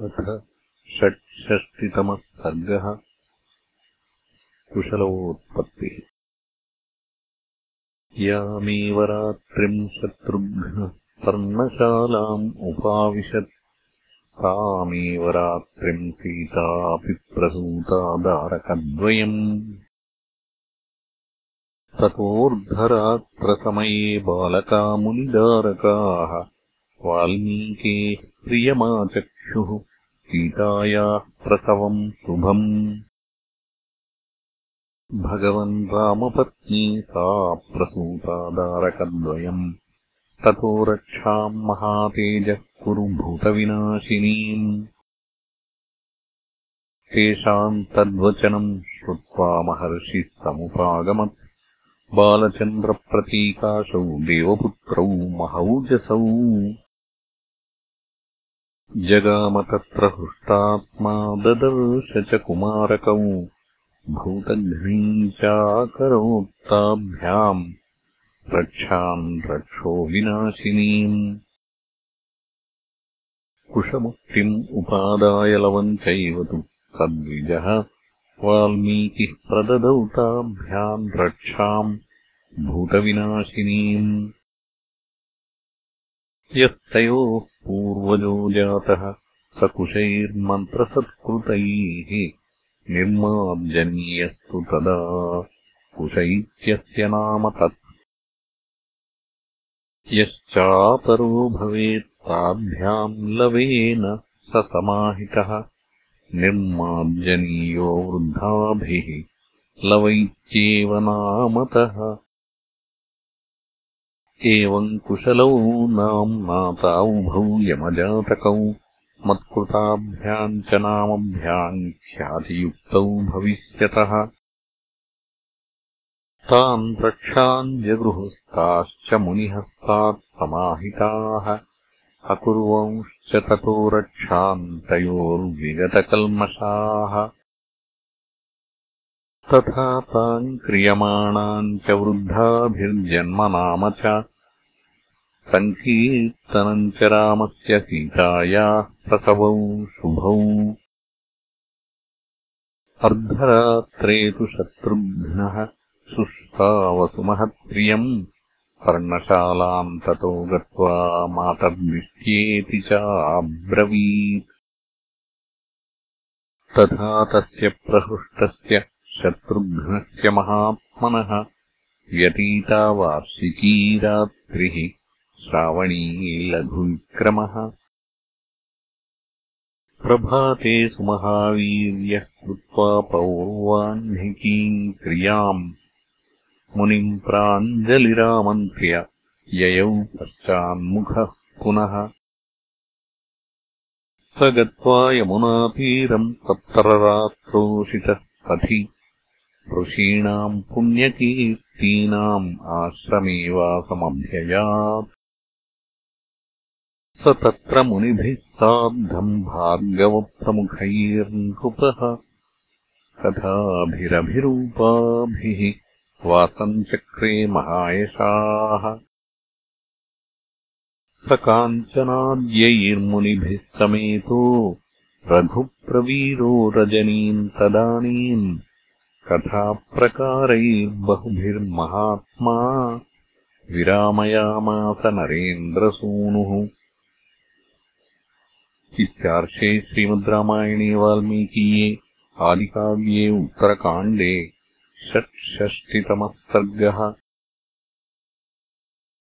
अथ षट्षष्टितमः सर्गः कुशलोत्पत्तिः। यामेव रात्रिम् शत्रुघ्नः पर्णशालाम् उपाविशत्। तामेव रात्रिम् सीतापि प्रसूता दारकद्वयम् ततोऽर्धरात्रसमये बालकामुनिदारकाः वाल्मीकेः सीतायाः प्रसवम् शुभम्। भगवन् रामपत्नी सा प्रसूतादारकद्वयम् ततो रक्षाम् महातेजः कुरु भूतविनाशिनीम्। तेषाम् तद्वचनम् श्रुत्वा महर्षिः समुपागमत्। बालचन्द्रप्रतीकाशौ देवपुत्रौ महौजसौ जगाम तत्र हृष्टात्मा ददर्श च कुमारकौ भूतघ्नीम् चाकरोत्ताभ्याम् रक्षाम् रक्षो विनाशिनीम्। कुशमुक्तिम् उपादाय लवम् चैव तु सद्विजः वाल्मीकिः प्रददौ ताभ्याम् रक्षाम् भूतविनाशिनीम्। यस्तयोः पूर्वजो जातः स कुशैर्मन्त्रसत्कृतैः निर्मार्जनीयस्तु तदा कुश इत्यस्य नाम तत्। यश्चापरो भवेत्ताभ्याम् लवेन स समाहितः निर्मार्जनीयो वृद्धाभिः लवैत्येव नामतः एवम् कुशलौ नाम्नाता उभौ यमजातकौ मत्कृताभ्याम् च नामभ्याम् ख्यातियुक्तौ भविष्यतः। रक्षान् जगृहस्ताश्च मुनिहस्तात् समाहिताः। अकुर्वंश्च ततो रक्षान् तयोर्विगतकल्मषाः तथा ताम् क्रियमाणाम् च वृद्धाभिर्जन्मनाम च सङ्कीर्तनम् च रामस्य सीतायाः प्रसवौ शुभौ। अर्धरात्रे तु शत्रुघ्नः शुष्कावसुमहत्प्रियम् पर्णशालाम् ततो गत्वा मातर्दिष्ट्येति च अब्रवीत् तथा तस्य प्रहृष्टस्य शत्रुघ्नस्य महात्मनः व्यतीता वार्षिकी रात्रिः श्रावणी लघुविक्रमः। प्रभाते सुमहावीर्यः कृत्वा पौर्वाह्निकीम् क्रियाम् मुनिम् प्राञ्जलिरामन्त्र्य ययौ पश्चान्मुखः पुनः। स गत्वा यमुनातीरम् तत्र रात्रोषितः पथि। ऋषीणाम् पुण्यकीर्तीनाम् आश्रमेवासमभ्ययात् स तत्र मुनिभिः सार्धम् भार्गवप्रमुखैर्नृपः कथाभिरभिरूपाभिः वासम् चक्रे महायशाः। स काञ्चनाद्यैर्मुनिभिः समेतो रघुप्रवीरो रजनीम् तदानीम् कथाप्रकारैर्बहुभिर्महात्मा। विरामयामास नरेन्द्रसूनुः इत्यार्षे श्रीमद् रामायणे वाल्मीकीये आदिकाव्ये उत्तरकाण्डे षट्षष्टितमः सर्गः